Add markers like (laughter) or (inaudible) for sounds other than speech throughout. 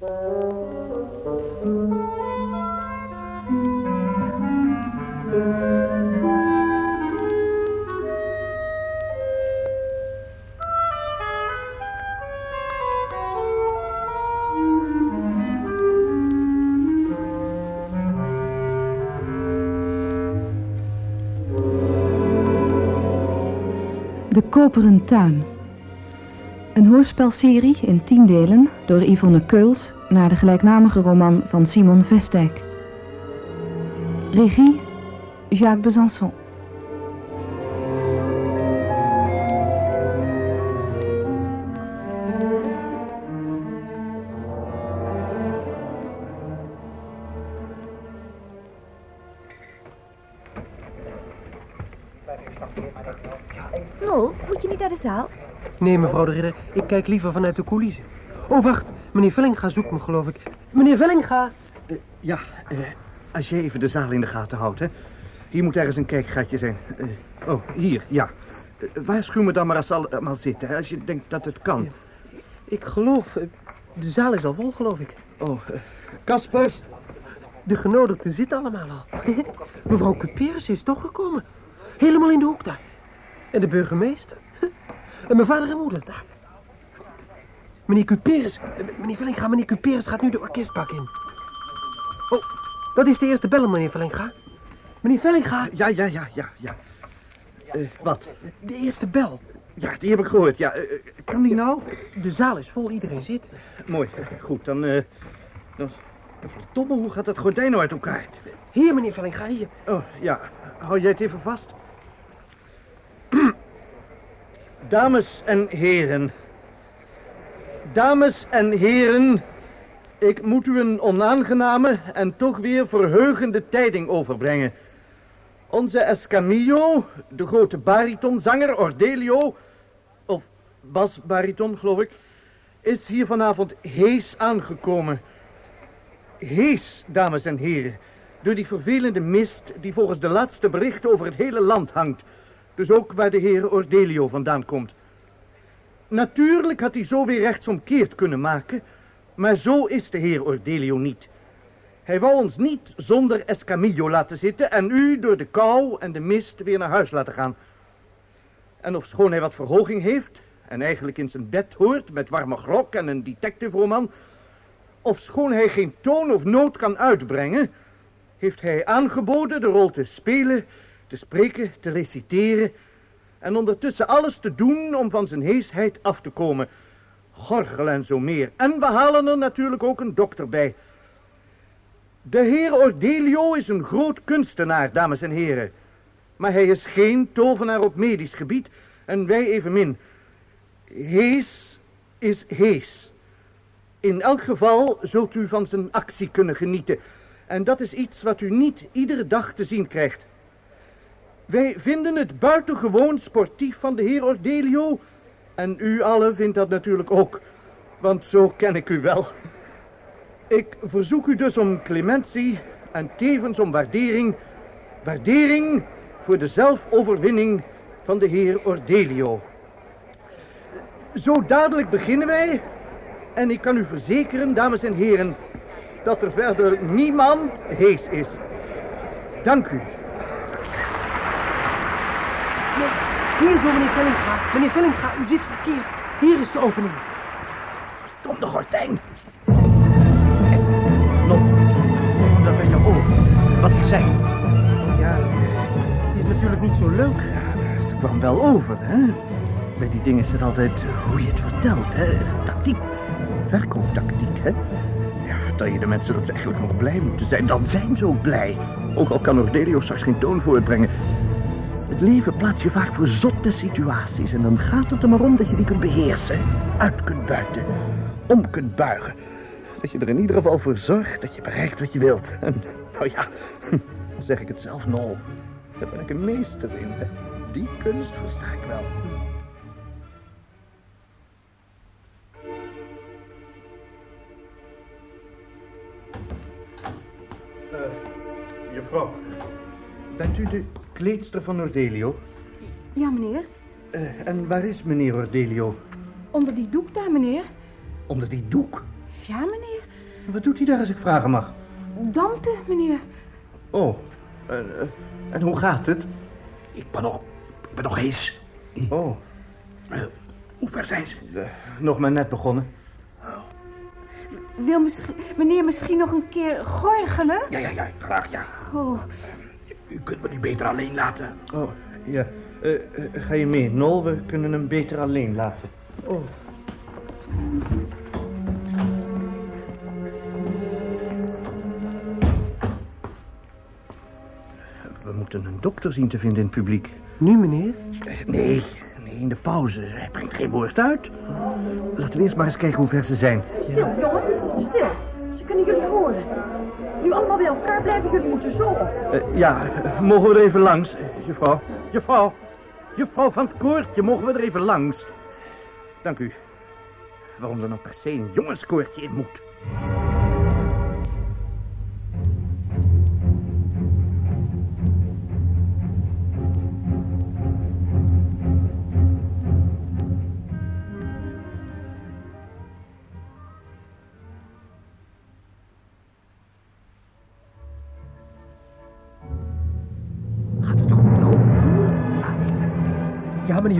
De Koperen Tuin. Een hoorspelserie in tien delen door Yvonne Keuls naar de gelijknamige roman van Simon Vestdijk. Regie Jacques Besançon. Nol, moet je niet naar de zaal? Nee, mevrouw de Ridder, ik kijk liever vanuit de coulissen. Oh, wacht, meneer Vellinga zoekt me, geloof ik. Meneer Vellinga! Eh, ja, eh, als jij even de zaal in de gaten houdt, hè. Hier moet ergens een kijkgatje zijn. Eh, oh, hier, ja. Waarschuw me dan maar als ze allemaal zitten, hè, als je denkt dat het kan. Ik geloof, de zaal is al vol, geloof ik. Oh, Kaspers! De genodigden zitten allemaal al. (laughs) Mevrouw Cuperus is toch gekomen. Helemaal in de hoek daar. En de burgemeester. En mijn vader en moeder daar. Meneer Cuperus, meneer Vellinga, meneer Cuperus gaat nu de orkestbak in. Oh, dat is de eerste bel, meneer Vellinga. Meneer Vellinga. Ja, ja, ja, ja, ja. Uh, wat? De eerste bel. Ja, die heb ik gehoord, ja. Uh, kan die nou? De zaal is vol, iedereen zit. Mooi, goed, dan... Uh, dan... Verdomme, hoe gaat dat gordijn nou uit elkaar? Hier, meneer Vellinga, hier. Oh, ja. Hou jij het even vast? Dames en heren. Dames en heren, ik moet u een onaangename en toch weer verheugende tijding overbrengen. Onze Escamillo, de grote baritonzanger Ordelio, of basbariton geloof ik, is hier vanavond hees aangekomen. Hees, dames en heren, door die vervelende mist die volgens de laatste berichten over het hele land hangt. Dus ook waar de heer Ordelio vandaan komt. Natuurlijk had hij zo weer rechtsomkeerd kunnen maken, maar zo is de heer Ordelio niet. Hij wou ons niet zonder Escamillo laten zitten en u door de kou en de mist weer naar huis laten gaan. En ofschoon hij wat verhoging heeft en eigenlijk in zijn bed hoort met warme grok en een detective-roman, ofschoon hij geen toon of noot kan uitbrengen, heeft hij aangeboden de rol te spelen, te spreken, te reciteren en ondertussen alles te doen om van zijn heesheid af te komen. Gorgel en zo meer. En we halen er natuurlijk ook een dokter bij. De heer Ordelio is een groot kunstenaar, dames en heren. Maar hij is geen tovenaar op medisch gebied en wij evenmin. Hees is hees. In elk geval zult u van zijn actie kunnen genieten. En dat is iets wat u niet iedere dag te zien krijgt. Wij vinden het buitengewoon sportief van de heer Ordelio. En u allen vindt dat natuurlijk ook. Want zo ken ik u wel. Ik verzoek u dus om clementie en tevens om waardering. Waardering voor de zelfoverwinning van de heer Ordelio. Zo dadelijk beginnen wij. En ik kan u verzekeren, dames en heren, dat er verder niemand hees is. Dank u. Hier zo, meneer Vellinga. Meneer Vellinga, u zit verkeerd. Hier is de opening. Verdomde gordijn. Nog, dat ben je over. Wat ik zei. Ja, het is natuurlijk niet zo leuk. Ja, het kwam wel over, hè. Bij die dingen is het altijd hoe je het vertelt, hè. Tactiek. Verkooptactiek, hè. Ja, vertel je de mensen dat ze eigenlijk nog blij moeten zijn. Dan zijn ze ook blij. Ook al kan Ordelio straks geen toon voortbrengen. Het leven plaatst je vaak voor zotte situaties. En dan gaat het er maar om dat je die kunt beheersen. Uit kunt buiten. Om kunt buigen. Dat je er in ieder geval voor zorgt dat je bereikt wat je wilt. En nou ja, (laughs) dan zeg ik het zelf nol. Daar ben ik een meester in. Die kunst versta ik wel. Uh, juffrouw, bent u de kleedster van Ordelio? Ja, meneer. Uh, en waar is meneer Ordelio? Onder die doek daar, meneer. Onder die doek? Ja, meneer. Wat doet hij daar als ik vragen mag? Dampen, meneer. Oh, en, eh, en hoe gaat het? Ik ben nog, ik ben nog hees. Oh, Eh, hoe ver zijn ze? eh, nog maar net begonnen. Wil misschien, meneer misschien nog een keer gorgelen? Ja, ja, ja, graag ja. Oh, U kunt me nu beter alleen laten. Oh, ja. Eh, eh, ga je mee, Nol? We kunnen hem beter alleen laten. Oh. We moeten een dokter zien te vinden in het publiek. Nu, meneer? Eh, Nee, nee, in de pauze. Hij brengt geen woord uit. Laten we eerst maar eens kijken hoe ver ze zijn. stil, jongens, stil. Ze kunnen jullie horen. Nu allemaal bij elkaar blijven, jullie moeten zo. Eh, ja, mogen we er even langs? Juffrouw, juffrouw, juffrouw van het koortje, mogen we er even langs? Dank u. Waarom er nou per se een jongenskoortje in moet?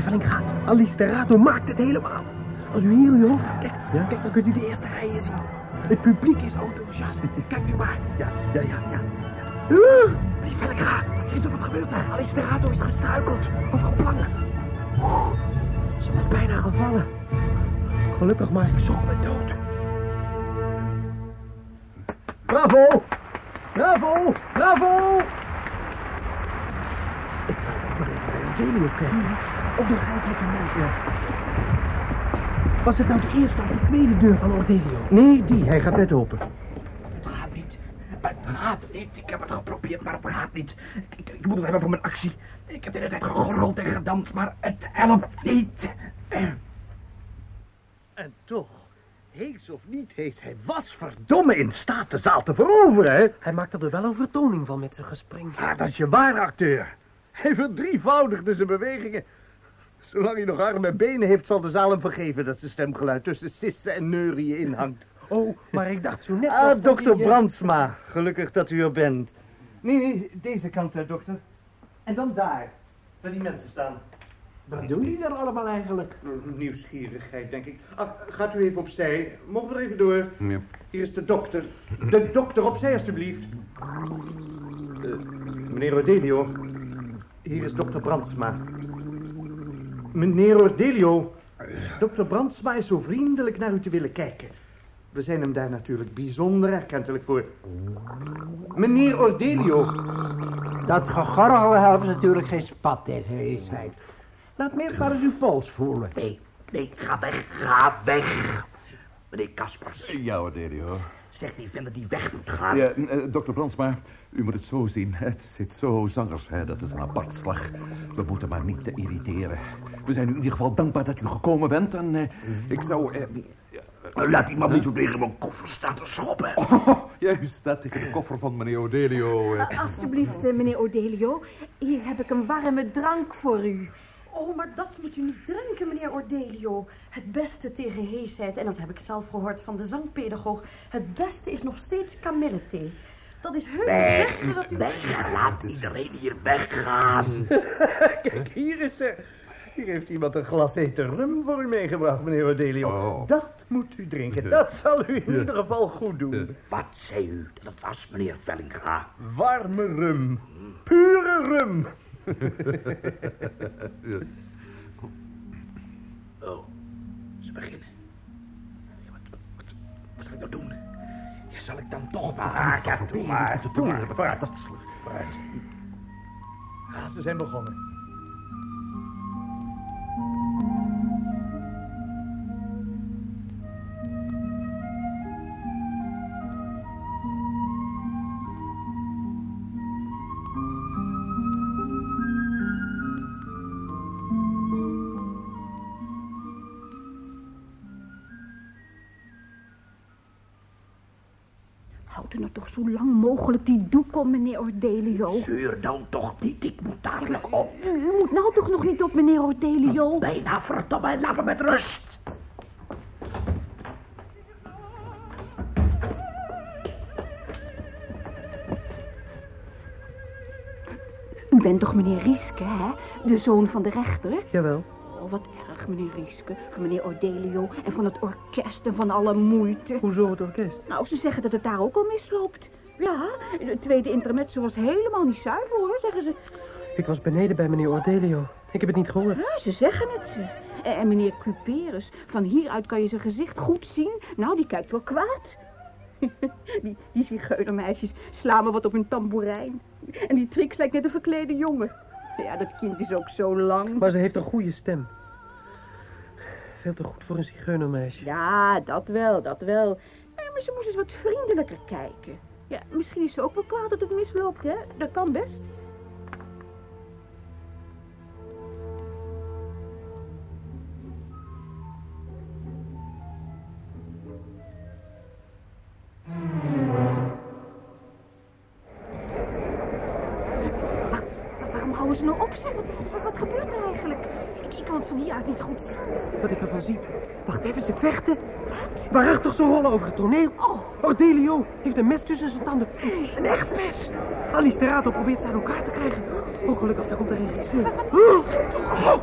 Ja. Allisterato maakt het helemaal. Als u hier uw hoofd gaat kijken, kijk, dan kunt u de eerste rijen zien. Het publiek is enthousiast. Kijkt u maar. Ja, ja, ja, ja. ja. Uh, er is er wat gebeurd daar. Is gestruikeld. Over een plank. Oeh, ze was bijna gevallen. Gelukkig maar ik zocht me dood. Bravo! Bravo! Bravo! Ik zal toch maar even bij Angelio kijken. Op de rijkelijke meid, Was het nou de eerste of de tweede deur van Ordelio? Nee, die, hij gaat net open. Het gaat niet. Het gaat niet. Ik heb het geprobeerd, maar het gaat niet. Ik, ik moet het hebben voor mijn actie. Ik heb de hele tijd gegorreld en gedampt, maar het helpt niet. En toch, hees of niet hees, hij was verdomme in staat de zaal te veroveren, hè? Hij maakte er wel een vertoning van met zijn gespring. Ah, dat is je ware acteur. Hij verdrievoudigde zijn bewegingen. Zolang hij nog armen en benen heeft, zal de zaal hem vergeven dat zijn stemgeluid tussen sissen en neurieën inhangt. Oh, maar ik dacht zo net... Ah, dokter eh, Brandsma. Gelukkig dat u er bent. Nee, nee, deze kant, hè, dokter. En dan daar, waar die mensen staan. Wat doen die daar allemaal eigenlijk? Nieuwsgierigheid, denk ik. Ach, gaat u even opzij. Mogen we er even door? Ja. Hier is de dokter. De dokter, opzij alstublieft. Eh, meneer Ordelio, hier is dokter Brandsma. Meneer Ordelio, dokter Brandsma is zo vriendelijk naar u te willen kijken. We zijn hem daar natuurlijk bijzonder erkentelijk voor. Meneer Ordelio, Dat gegorgel helpt natuurlijk geen spat, dit heesheid. Laat me eerst maar eens uw pols voelen. Nee, nee, ga weg, ga weg. Meneer Kaspers, Ja, Ordelio. zegt die vent dat hij weg moet gaan. Ja, eh, dokter Brandsma, u moet het zo zien. Het zit zo zangers, hè. dat is een apart slag. We moeten maar niet te irriteren. We zijn u in ieder geval dankbaar dat u gekomen bent. En eh, ik zou... eh, Laat die man niet zo tegen mijn koffer staan te schoppen. oh, ja, u staat tegen de koffer van meneer Ordelio. eh. Ah, Alsjeblieft, eh, meneer Ordelio. Hier heb ik een warme drank voor u. Oh, maar dat moet u niet drinken, meneer Ordelio. Het beste tegen heesheid, en dat heb ik zelf gehoord van de zangpedagoog. Het beste is nog steeds kamillethee. Dat is heus het beste dat u... Weg, laat iedereen hier weggaan. (laughs) Kijk, hier is ze. Hier heeft iemand een glas hete rum voor u meegebracht, meneer Ordelio. Oh. Dat moet u drinken. Dat zal u in ieder geval goed doen. Wat zei u dat het was, meneer Vellinga? Warme rum. Pure rum. (laughs) Oh, ze beginnen. Wat, wat, wat, wat zal ik nou doen? Zal ik dan toch maar... Ja, doe maar. Doe maar, vooruit. Vooruit. Ah, ze zijn begonnen. u nou toch zo lang mogelijk die doek om, meneer Ordelio. Zuur dan toch niet, ik moet dadelijk op. U, moet nou toch nog niet op, meneer Ordelio. Bijna, verdomme, laat me met rust. U bent toch meneer Riske, hè? De zoon van de rechter? Jawel. Oh, wat erg, meneer Rieske. Van meneer Ordelio en van het orkest en van alle moeite. Hoezo het orkest? Nou, ze zeggen dat het daar ook al misloopt. Ja, de tweede intermezzo was helemaal niet zuiver, hoor, zeggen ze. Ik was beneden bij meneer Ordelio. Ik heb het niet gehoord. Ja, ze zeggen het. En, en meneer Cuperus, van hieruit kan je zijn gezicht goed zien. Nou, die kijkt wel kwaad. (laughs) die, die zigeunermeisjes slaan me wat op hun tamboerijn. En die Trix lijkt net een verklede jongen. Ja, dat kind is ook zo lang. Maar ze heeft een goede stem. Veel te goed voor een zigeunermeisje. Ja, dat wel, dat wel. Ja, maar ze moest eens wat vriendelijker kijken. Ja, misschien is ze ook wel kwaad dat het misloopt, hè? Dat kan best. Waarachtig zo rollen over het toneel. Oh. Ordelio heeft een mes tussen zijn tanden. Een echt mes. Alice Terrato probeert ze aan elkaar te krijgen. Oh, gelukkig, daar komt de regisseur. Oh.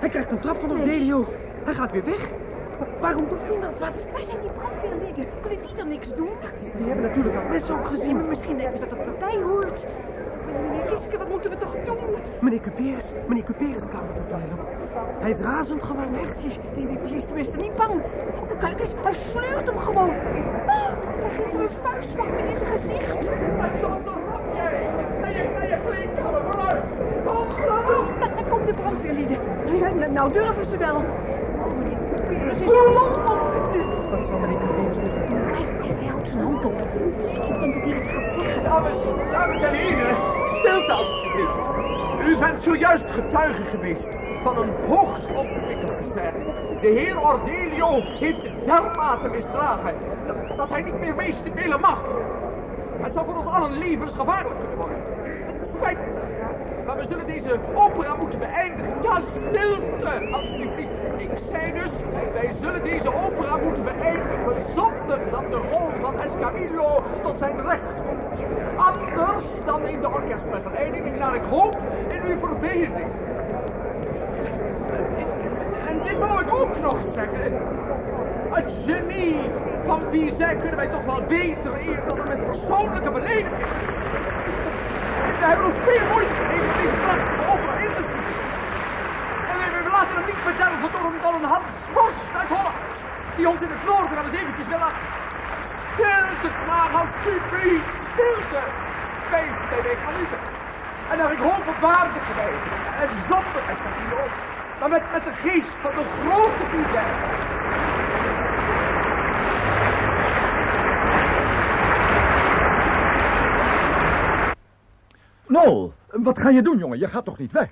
Hij krijgt een trap van Ordelio. Hij gaat weer weg. Wa- Waarom doet niemand wat? Waar zijn die brandweerlieden? Kunnen die dan niks doen? Die hebben natuurlijk dat mes ook gezien. Misschien denken ze dat het partij hoort. Meneer Rieske, wat moeten we toch doen? Meneer Cuperus, meneer Cuperus klautert het toneel op. Hij is razend gewoon. Die, die, die, die is tenminste niet bang. Oh, kijk eens, hij sleurt hem gewoon. Ah, hij geeft hem een vuistslag in zijn gezicht. Daar komen de brandweerlieden. Nou, nou durven ze wel. Oh, meneer is van. Wat zal meneer Cuperus nu gaan doen? Hij, houdt zijn hand op. Ik denk dat hij iets gaat zeggen. Dames, dames en heren, stilte alstublieft. U bent zojuist getuige geweest van een hoogst opgewikkelde scène. De heer Ordelio heeft zich dermate misdragen dat, hij niet meer mee spelen mag. Het zou voor ons allen levensgevaarlijk kunnen worden. Het spijt me, maar we zullen deze opera moeten beëindigen. Ja, stilte, alstublieft. Ik zei dus, wij zullen deze opera moeten beëindigen zonder dat de rol van Escamillo tot zijn recht komt. Anders dan in de orkestbegeleiding, naar ik hoop in uw verbeelding. Wou ik ook nog zeggen. Het genie van wie zij kunnen wij toch wel beter eer dan met persoonlijke belediging. We hebben ons veel moeite gegeven deze prachtige te sturen. En we, laten hem niet bederven een, door een Hans uit Holland. Die ons in het noorden wel eens eventjes wil laten... Stilte, graag alsjeblieft, stilte. Wij gaan niet. En naar ik hoop op waardige wijze. En zonder Escamillo. Maar met, met de geest van de grote bizar. Nol, wat ga je doen, jongen? Je gaat toch niet weg?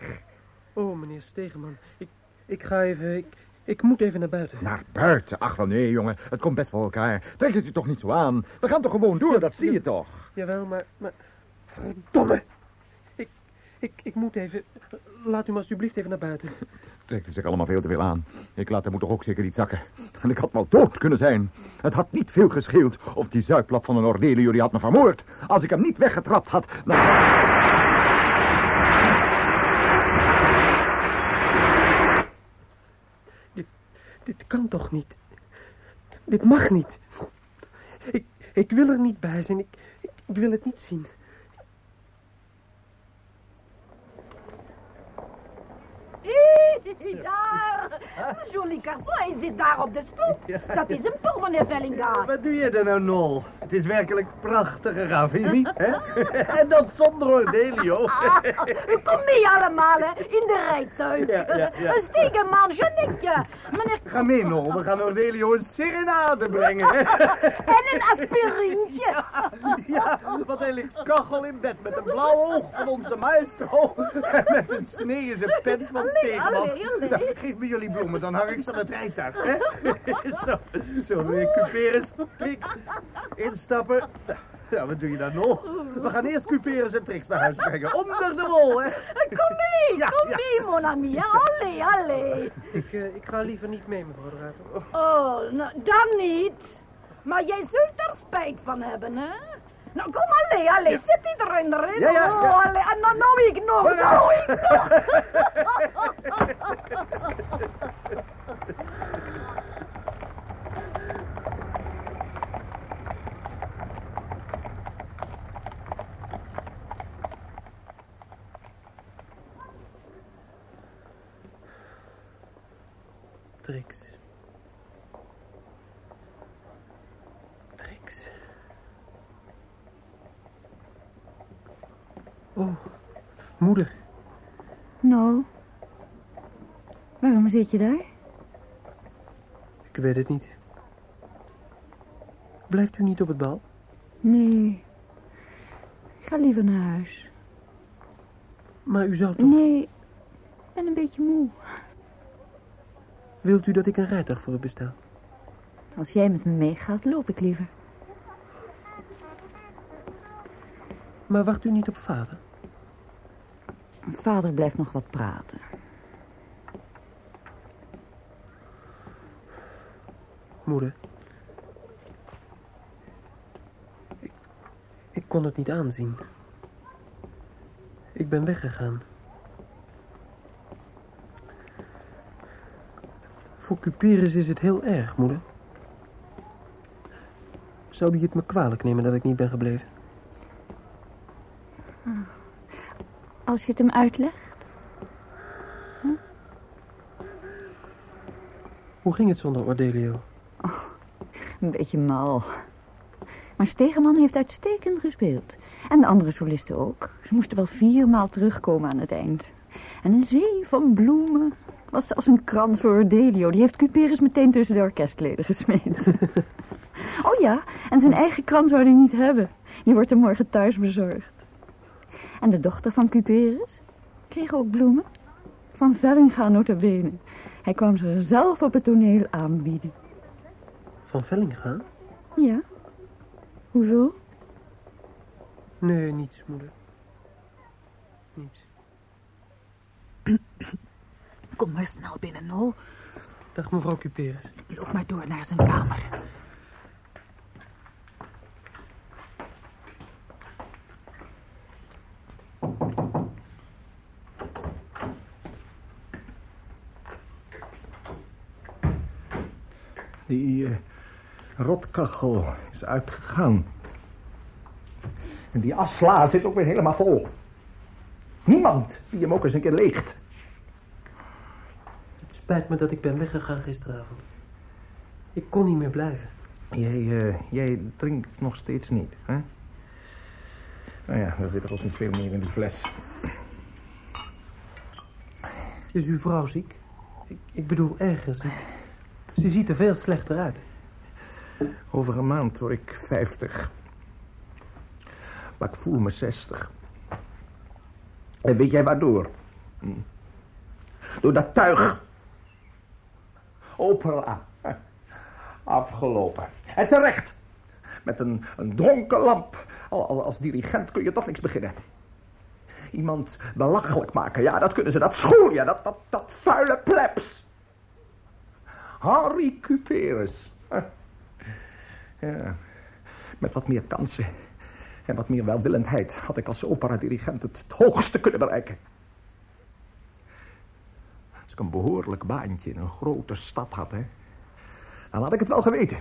Oh, meneer Stegeman. Ik, ik ga even... Ik, ik moet even naar buiten. Naar buiten? Ach, wel nee, jongen. Het komt best voor elkaar. Trek het u toch niet zo aan. We gaan toch gewoon door, dat zie je toch? Jawel, maar... maar... Verdomme! Ik, ik, ik moet even... Laat u me alsjeblieft even naar buiten. Trekt u zich allemaal veel te veel aan. Ik laat hem toch ook zeker niet zakken. En ik had wel dood kunnen zijn. Het had niet veel gescheeld of die zuiplap van een Ordelio die had me vermoord. Als ik hem niet weggetrapt had... Nou... Dit kan toch niet? Dit mag niet. Ik, ik wil er niet bij zijn. Ik, ik wil het niet zien. Daar! Een jolie garçon, hij zit daar op de stoep. Dat is een poel, meneer Vellinga. Wat doe je er nou, Nol? Het is werkelijk prachtige vind (laughs) hè? en dat zonder Ordelio. Kom mee allemaal, hè, in de rijtuig. Ja. Een stegenman, Jeannetje. Meneer... Ga mee, Nol. We gaan Ordelio een serenade brengen. hè? (laughs) En een aspirintje. (laughs) ja, want hij ligt kachel in bed met een blauw oog van onze maestro. En met een snee in zijn pens van. Nou, geef me jullie bloemen, dan hang ik ze aan het rijtuig. Hè? (laughs) zo, zo, meneer Cuperus. Klik, instappen. Ja, wat doe je dan nog? We gaan eerst Cuperus en Trix naar huis brengen. Onder de rol, hè? Kom mee, Ja, kom ja. mee, mon ami. Allee, allee. Ik, eh, ik ga liever niet mee, mevrouw de. Oh, nou, dan niet. Maar jij zult er spijt van hebben, hè? Nou, kom allee, allee. Zet die erin, erin. Ja, ja, ja. Oh, allee. En nou, nou ik nog, nou ik nog. (laughs) Trix. Trix. Oh, moeder. Nou, waarom zit je daar? Ik weet het niet. Blijft u niet op het bal? Nee, ik ga liever naar huis. Maar u zou toch... Nee, ik ben een beetje moe. Wilt u dat ik een rijtuig voor u bestel? Als jij met me meegaat, loop ik liever. Maar wacht u niet op vader? Vader blijft nog wat praten. Moeder. Ik, ik kon het niet aanzien. Ik ben weggegaan. Voor Cuperus is het heel erg, moeder. Zou die het me kwalijk nemen dat ik niet ben gebleven? Als je het hem uitlegt? Hoe ging het zonder Ordelio? Een beetje mal. Maar Stegeman heeft uitstekend gespeeld. En de andere solisten ook. Ze moesten wel viermaal terugkomen aan het eind. En een zee van bloemen. Was als een krans voor Ordelio. Die heeft Cuperus meteen tussen de orkestleden gesmeten. (laughs) oh ja, en zijn eigen krans zou hij niet hebben. Die wordt hem morgen thuis bezorgd. En de dochter van Cuperus kreeg ook bloemen. Van Vellinga notabene. Hij kwam ze zelf op het toneel aanbieden. Van Vellinga? Ja. Hoezo? Nee, niets, moeder. Niets. (clears throat) Kom maar snel binnen, Nol. Dag, mevrouw Cuperus. Loop maar door naar zijn kamer. Die eh, rotkachel is uitgegaan. En die asla zit ook weer helemaal vol. Niemand die hem ook eens een keer leegt. Het spijt me dat ik ben weggegaan gisteravond. Ik kon niet meer blijven. Jij, eh, jij drinkt nog steeds niet, hè? Nou ja, dan zit er ook niet veel meer in die fles. Is uw vrouw ziek? Ik, ik bedoel, ergens. Ze ziet er veel slechter uit. Over een maand word ik 50. Maar ik voel me 60. En weet jij waardoor? Hm. Door dat tuig. Opera. Afgelopen. En terecht. Met een, een dronken lamp. Al, al- als dirigent kun je toch niks beginnen. Iemand belachelijk maken, ja, dat kunnen ze. Dat school, ja, dat, dat, dat vuile plebs. Harry Cuperus. Ja, met wat meer kansen en wat meer welwillendheid had ik als operadirigent het, het hoogste kunnen bereiken. Als ik een behoorlijk baantje in een grote stad had, hè, dan had ik het wel geweten.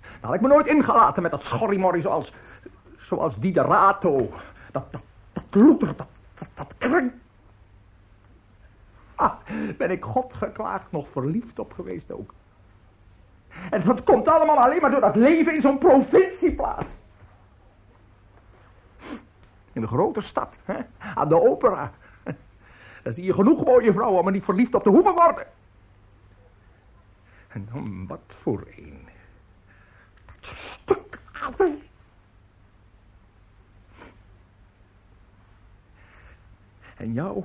Dan had ik me nooit ingelaten met dat schorrimorrie zoals, zoals die Rato. Dat, dat, dat dat, dat, dat kring. Ah, ben ik God geklaagd nog verliefd op geweest ook. En dat komt allemaal alleen maar door dat leven in zo'n provincieplaats. In de grote stad, hè? aan de opera. Daar zie je genoeg mooie vrouwen, maar niet verliefd op te hoeven worden. En dan wat voor een. Stuk aarde. En jou,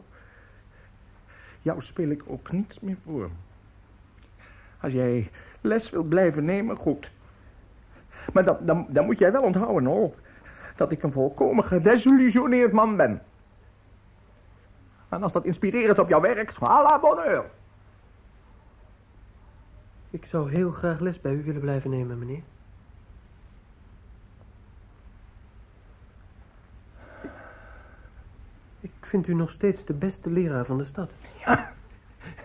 jou speel ik ook niets meer voor. Als jij les wilt blijven nemen, goed. Maar dat, dan, dan moet jij wel onthouden, hoor. Dat ik een volkomen gedesillusioneerd man ben. En als dat inspirerend op jouw werkt, à bonheur. Ik zou heel graag les bij u willen blijven nemen, meneer. Ik vind u nog steeds de beste leraar van de stad. Ja,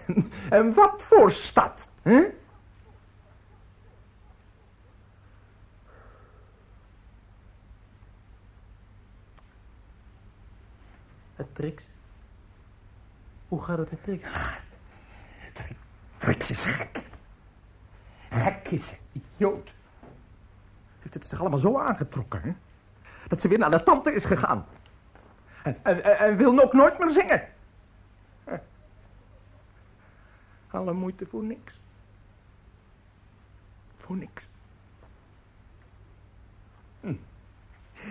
(laughs) en wat voor stad? Hè? Het Trix. Hoe gaat het met Trix? Trix is gek. Gek is idioot. Heeft het zich allemaal zo aangetrokken, hè? Dat ze weer naar de tante is gegaan. En, en, en- wil ook nooit meer zingen. Alle moeite voor niks. Hm.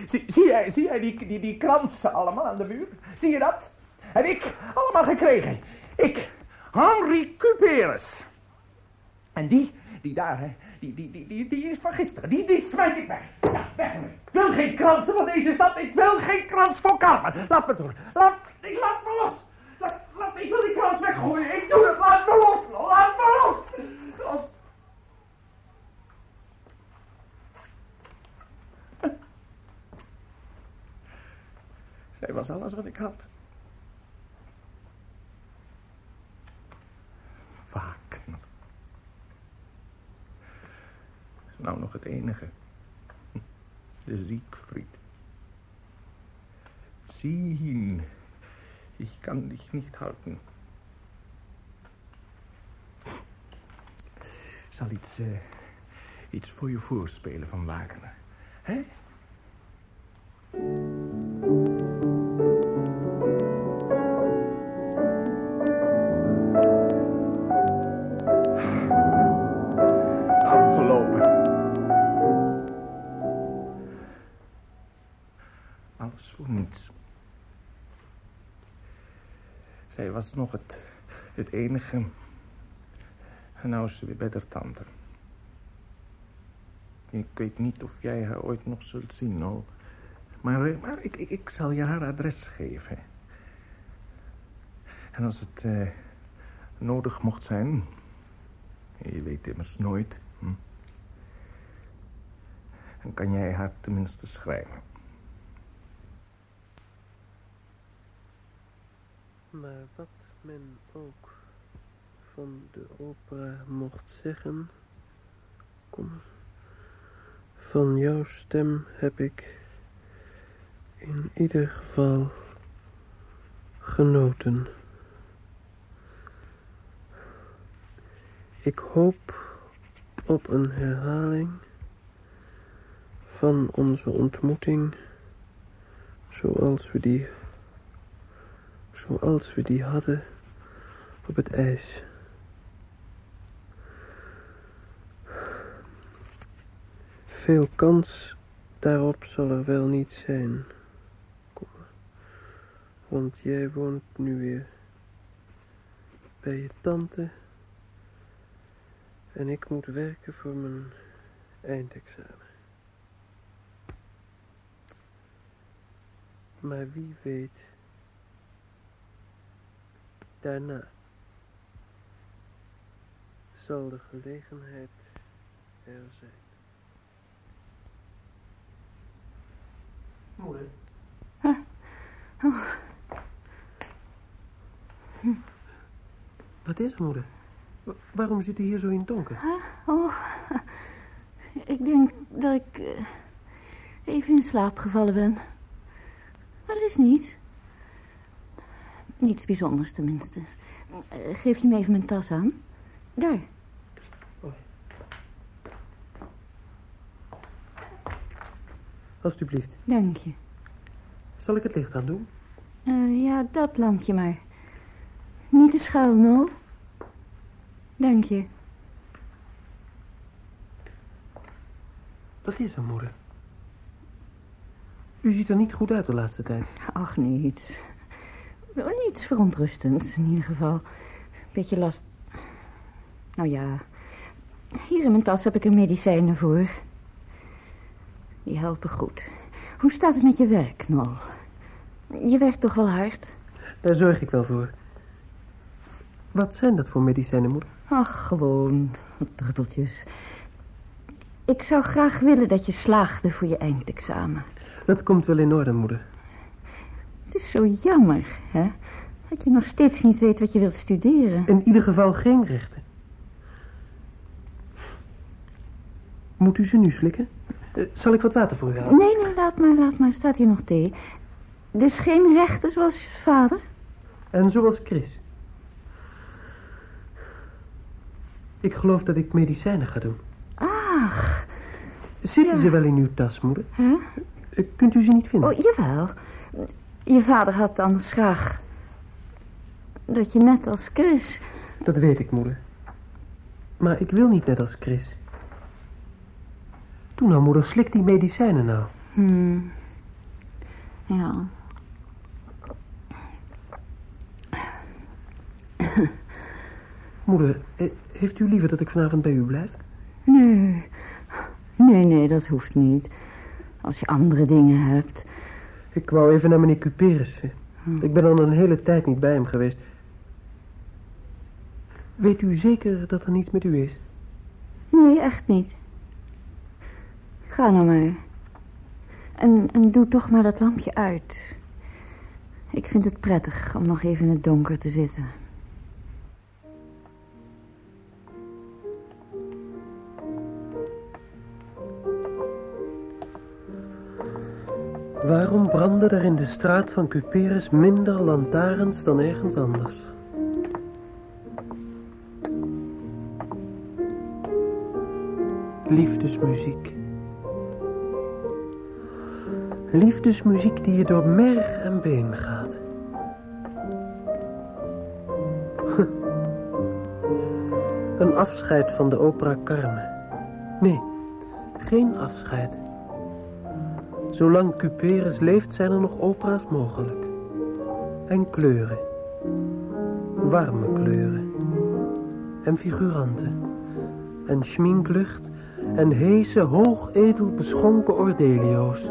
Zie, zie jij, zie jij die, die, die kransen allemaal aan de muur? Zie je dat? Heb ik allemaal gekregen. Ik, Henri Cuperus. En die, die daar, hè, die, die, die, die, die is van gisteren. Die, die smijt ik weg. Ja, weg. Ik wil geen kransen van deze stad. Ik wil geen krans voor Carmen. Laat me door. Laat, ik, laat me los. Laat, ik wil die krans weggooien. Ik doe het. Laat me los. Laat me. Los. Zij was alles wat ik had. Wagner. is nou nog het enige. De Siegfried. Zien. Ik kan dich niet houden. Ik zal iets, eh, iets voor je voorspelen van Wagner. Hè? Was nog het, het enige. En nou is ze weer bij tante. Ik weet niet of jij haar ooit nog zult zien, hoor. Maar, eh, maar ik, ik, ik zal je haar adres geven. En als het eh, nodig mocht zijn... Je weet immers nooit. Hm? Dan kan jij haar tenminste schrijven. Maar wat men ook van de opera mocht zeggen, kom, van jouw stem heb ik in ieder geval genoten. Ik hoop op een herhaling van onze ontmoeting zoals we die zoals we die hadden op het ijs. Veel kans daarop zal er wel niet zijn. Kom, want jij woont nu weer bij je tante en ik moet werken voor mijn eindexamen. Maar wie weet Daarna zal de gelegenheid er zijn. Moeder. Oh. Wat is er, moeder? Wa- waarom zit u hier zo in het donker? Oh, ik denk dat ik eh, even in slaap gevallen ben. Maar dat is niet. Niets bijzonders tenminste. Eh, geef je me even mijn tas aan? Daar. Alsjeblieft. Dank je. Zal ik het licht aan doen? Eh, ja, dat lampje maar. Niet te schuil, Nol. Dank je. Wat is er, moeder? U ziet er niet goed uit de laatste tijd. Ach, niets. Niets verontrustends, in ieder geval. Beetje last... Nou ja, hier in mijn tas heb ik er medicijnen voor. Die helpen goed. Hoe staat het met je werk, Nol? Je werkt toch wel hard? Daar zorg ik wel voor. Wat zijn dat voor medicijnen, moeder? Ach, gewoon wat druppeltjes. Ik zou graag willen dat je slaagde voor je eindexamen. Dat komt wel in orde, moeder. Het is zo jammer, hè? Dat je nog steeds niet weet wat je wilt studeren. In ieder geval geen rechten. Moet u ze nu slikken? Zal ik wat water voor u halen? Nee, nee, laat maar, laat maar. Staat hier nog thee. Dus geen rechten zoals vader? En zoals Chris. Ik geloof dat ik medicijnen ga doen. Ach. Zitten ze wel in uw tas, moeder? Huh? Eh, Kunt u ze niet vinden? Oh, jawel. Je vader had anders graag... dat je net als Chris... Dat weet ik, moeder. Maar ik wil niet net als Chris. Toen nou, moeder, slik die medicijnen nou. Hmm. Ja. Moeder, heeft u liever dat ik vanavond bij u blijf? Nee. Nee, nee, dat hoeft niet. Als je andere dingen hebt. Ik wou even naar meneer Cuperus. Ik ben al een hele tijd niet bij hem geweest. Weet u zeker dat er niets met u is? Nee, echt niet. Ga nou maar. En, en doe toch maar dat lampje uit. Ik vind het prettig om nog even in het donker te zitten. Waarom branden er in de straat van Cuperus minder lantaarns dan ergens anders? Liefdesmuziek. Liefdesmuziek die je door merg en been gaat. (laughs) Een afscheid van de opera Carmen. Nee, geen afscheid. Zolang Cuperus leeft zijn er nog opera's mogelijk. En kleuren. Warme kleuren. En figuranten. En schminklucht. En heese, hoogedel beschonken ordelio's.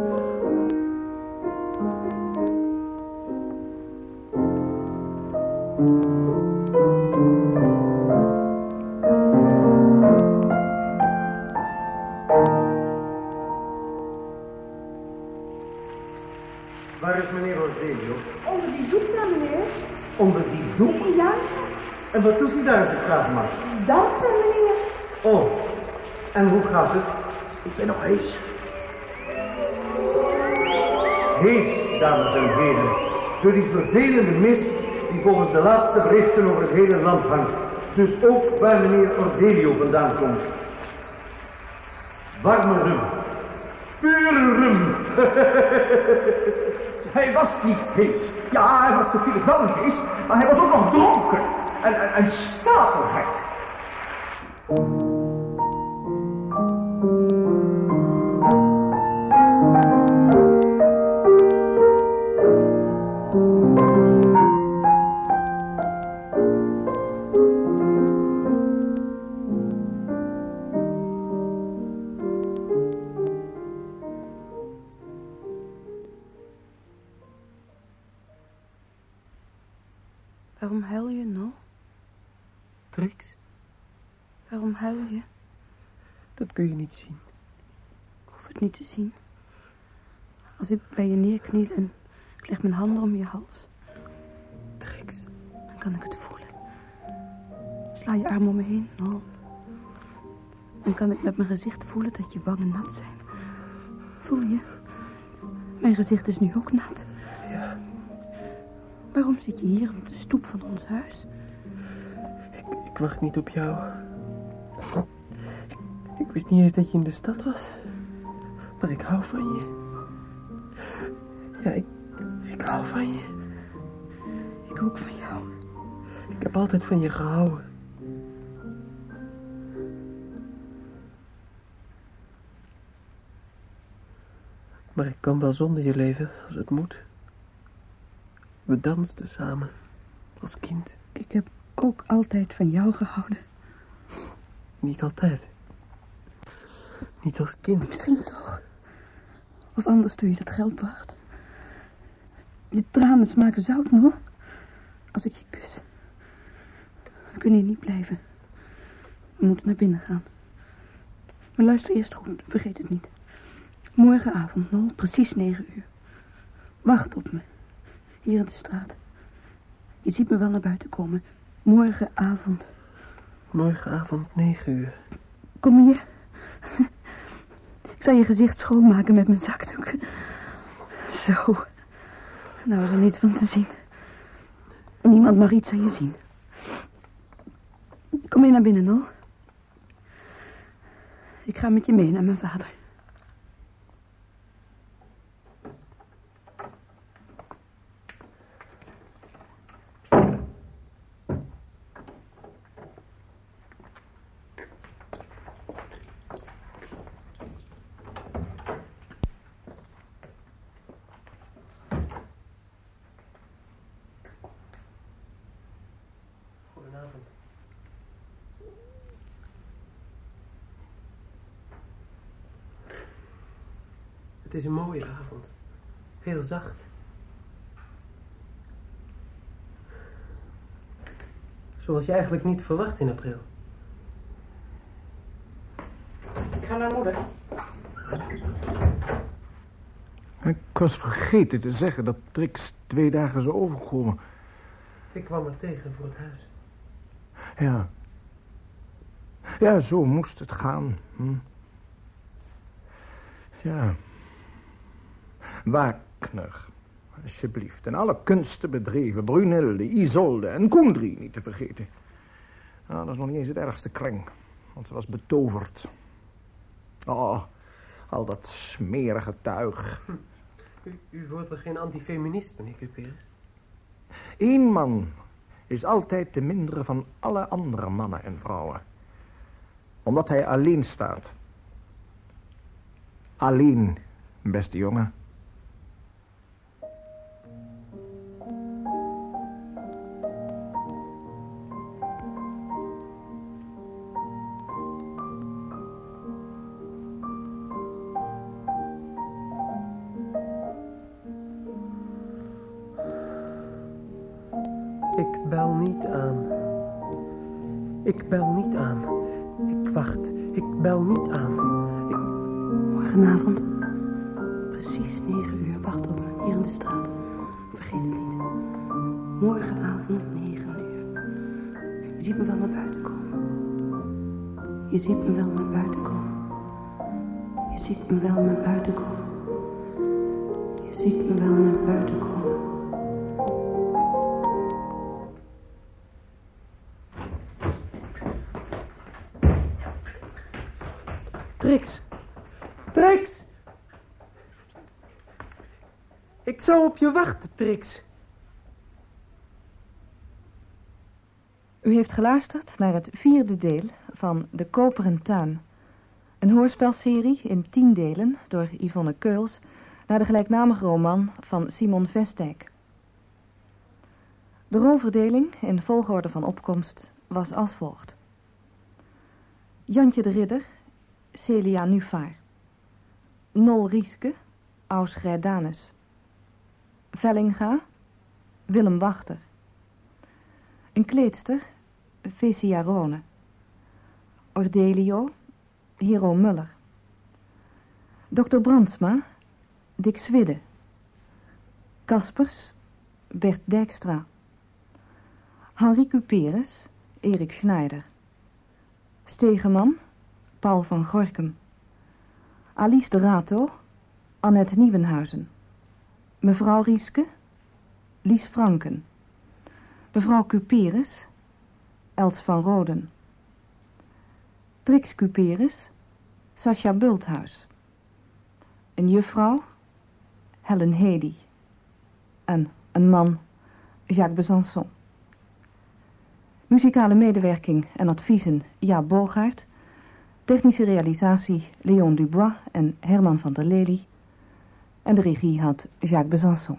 Mag? dansen, meneer. Oh, en hoe gaat het? Ik ben nog hees. Hees, dames en heren, door die vervelende mist die volgens de laatste berichten over het hele land hangt. Dus ook waar meneer Ordelio vandaan komt. Warme rum. Pure rum. (laughs) Hij was niet hees. Ja, hij was natuurlijk wel hees, maar hij was ook nog dronken. En, en, en stapelgek. Kun je niet zien. Ik hoef het niet te zien. Als ik bij je neerkniel en ik leg mijn handen om je hals, Trix, dan kan ik het voelen. Sla je arm om me heen, Nol. Dan kan ik met mijn gezicht voelen dat je wangen nat zijn. Voel je? Mijn gezicht is nu ook nat. Ja. Waarom zit je hier op de stoep van ons huis? ik wacht niet op jou. Ik, wist niet eens dat je in de stad was. Maar ik hou van je. Ja, ik, ik hou van je. Ik ook van jou. Ik heb altijd van je gehouden. Maar ik kan wel zonder je leven, als het moet. We dansten samen, als kind. Ik heb ook altijd van jou gehouden. Niet altijd. Niet als kind. Misschien toch. Of anders toen je dat geld bracht. Je tranen smaken zout, Nol. Als ik je kus. We kunnen hier niet blijven. We moeten naar binnen gaan. Maar luister eerst goed, vergeet het niet. Morgenavond, Nol, precies negen uur. Wacht op me. hier in de straat. Je ziet me wel naar buiten komen. Morgenavond. Morgenavond, negen uur. Kom hier. Ik zal je gezicht schoonmaken met mijn zakdoek. Zo. Nou is er niets van te zien. Niemand mag iets aan je zien. Kom mee naar binnen, Nol. Ik ga met je mee naar mijn vader. Goedenavond. Het is een mooie avond. Heel zacht. Zoals je eigenlijk niet verwacht in april. Ik ga naar moeder. Ik was vergeten te zeggen dat Trix twee dagen zou overkomen. Ik kwam er tegen voor het huis. Ja. Ja, zo moest het gaan. Hm. Ja. Wagner, alsjeblieft. En alle kunsten bedreven. Brunilde, Isolde en Kundry niet te vergeten. Nou, dat is nog niet eens het ergste kreng. Want ze was betoverd. Oh, al dat smerige tuig. U, u wordt er geen antifeminist, meneer Cuperus? Eén man is altijd de mindere van alle andere mannen en vrouwen. Omdat hij alleen staat. Alleen, beste jongen. Ik bel niet aan. Ik wacht. Ik bel niet aan. Morgenavond. Precies negen uur. Wacht op me. Hier in de straat. Vergeet het niet. Morgenavond negen uur. Je ziet me wel naar buiten komen. Je ziet me wel naar buiten komen. Je ziet me wel naar buiten komen. Je ziet me wel naar buiten komen. Zou op je wachten. U heeft geluisterd naar het vierde deel van De Koperen Tuin. Een hoorspelserie in tien delen door Yvonne Keuls... naar de gelijknamige roman van Simon Vestijk. De rolverdeling in volgorde van opkomst was als volgt. Jantje de Ridder, Celia Nuvaar. Nol Rieske, Aus Grijdanus. Vellinga, Willem Wachter. Een kleedster, Vesia Rone. Ordelio, Hero Muller. Dr. Brandsma, Dick Swidde. Kaspers, Bert Dijkstra. Henri Cuperus, Erik Schneider. Stegeman, Paul van Gorkum. Alice de Rato, Annette Nieuwenhuizen. Mevrouw Rieske, Lies Franken. Mevrouw Cuperus, Els van Roden. Trix Cuperus, Sascha Bulthuis. Een juffrouw, Helen Hedy. En een man, Jacques Besançon. Muzikale medewerking en adviezen, Jaap Bogaert. Technische realisatie, Leon Dubois en Herman van der Lely. En de regie had Jacques Besançon.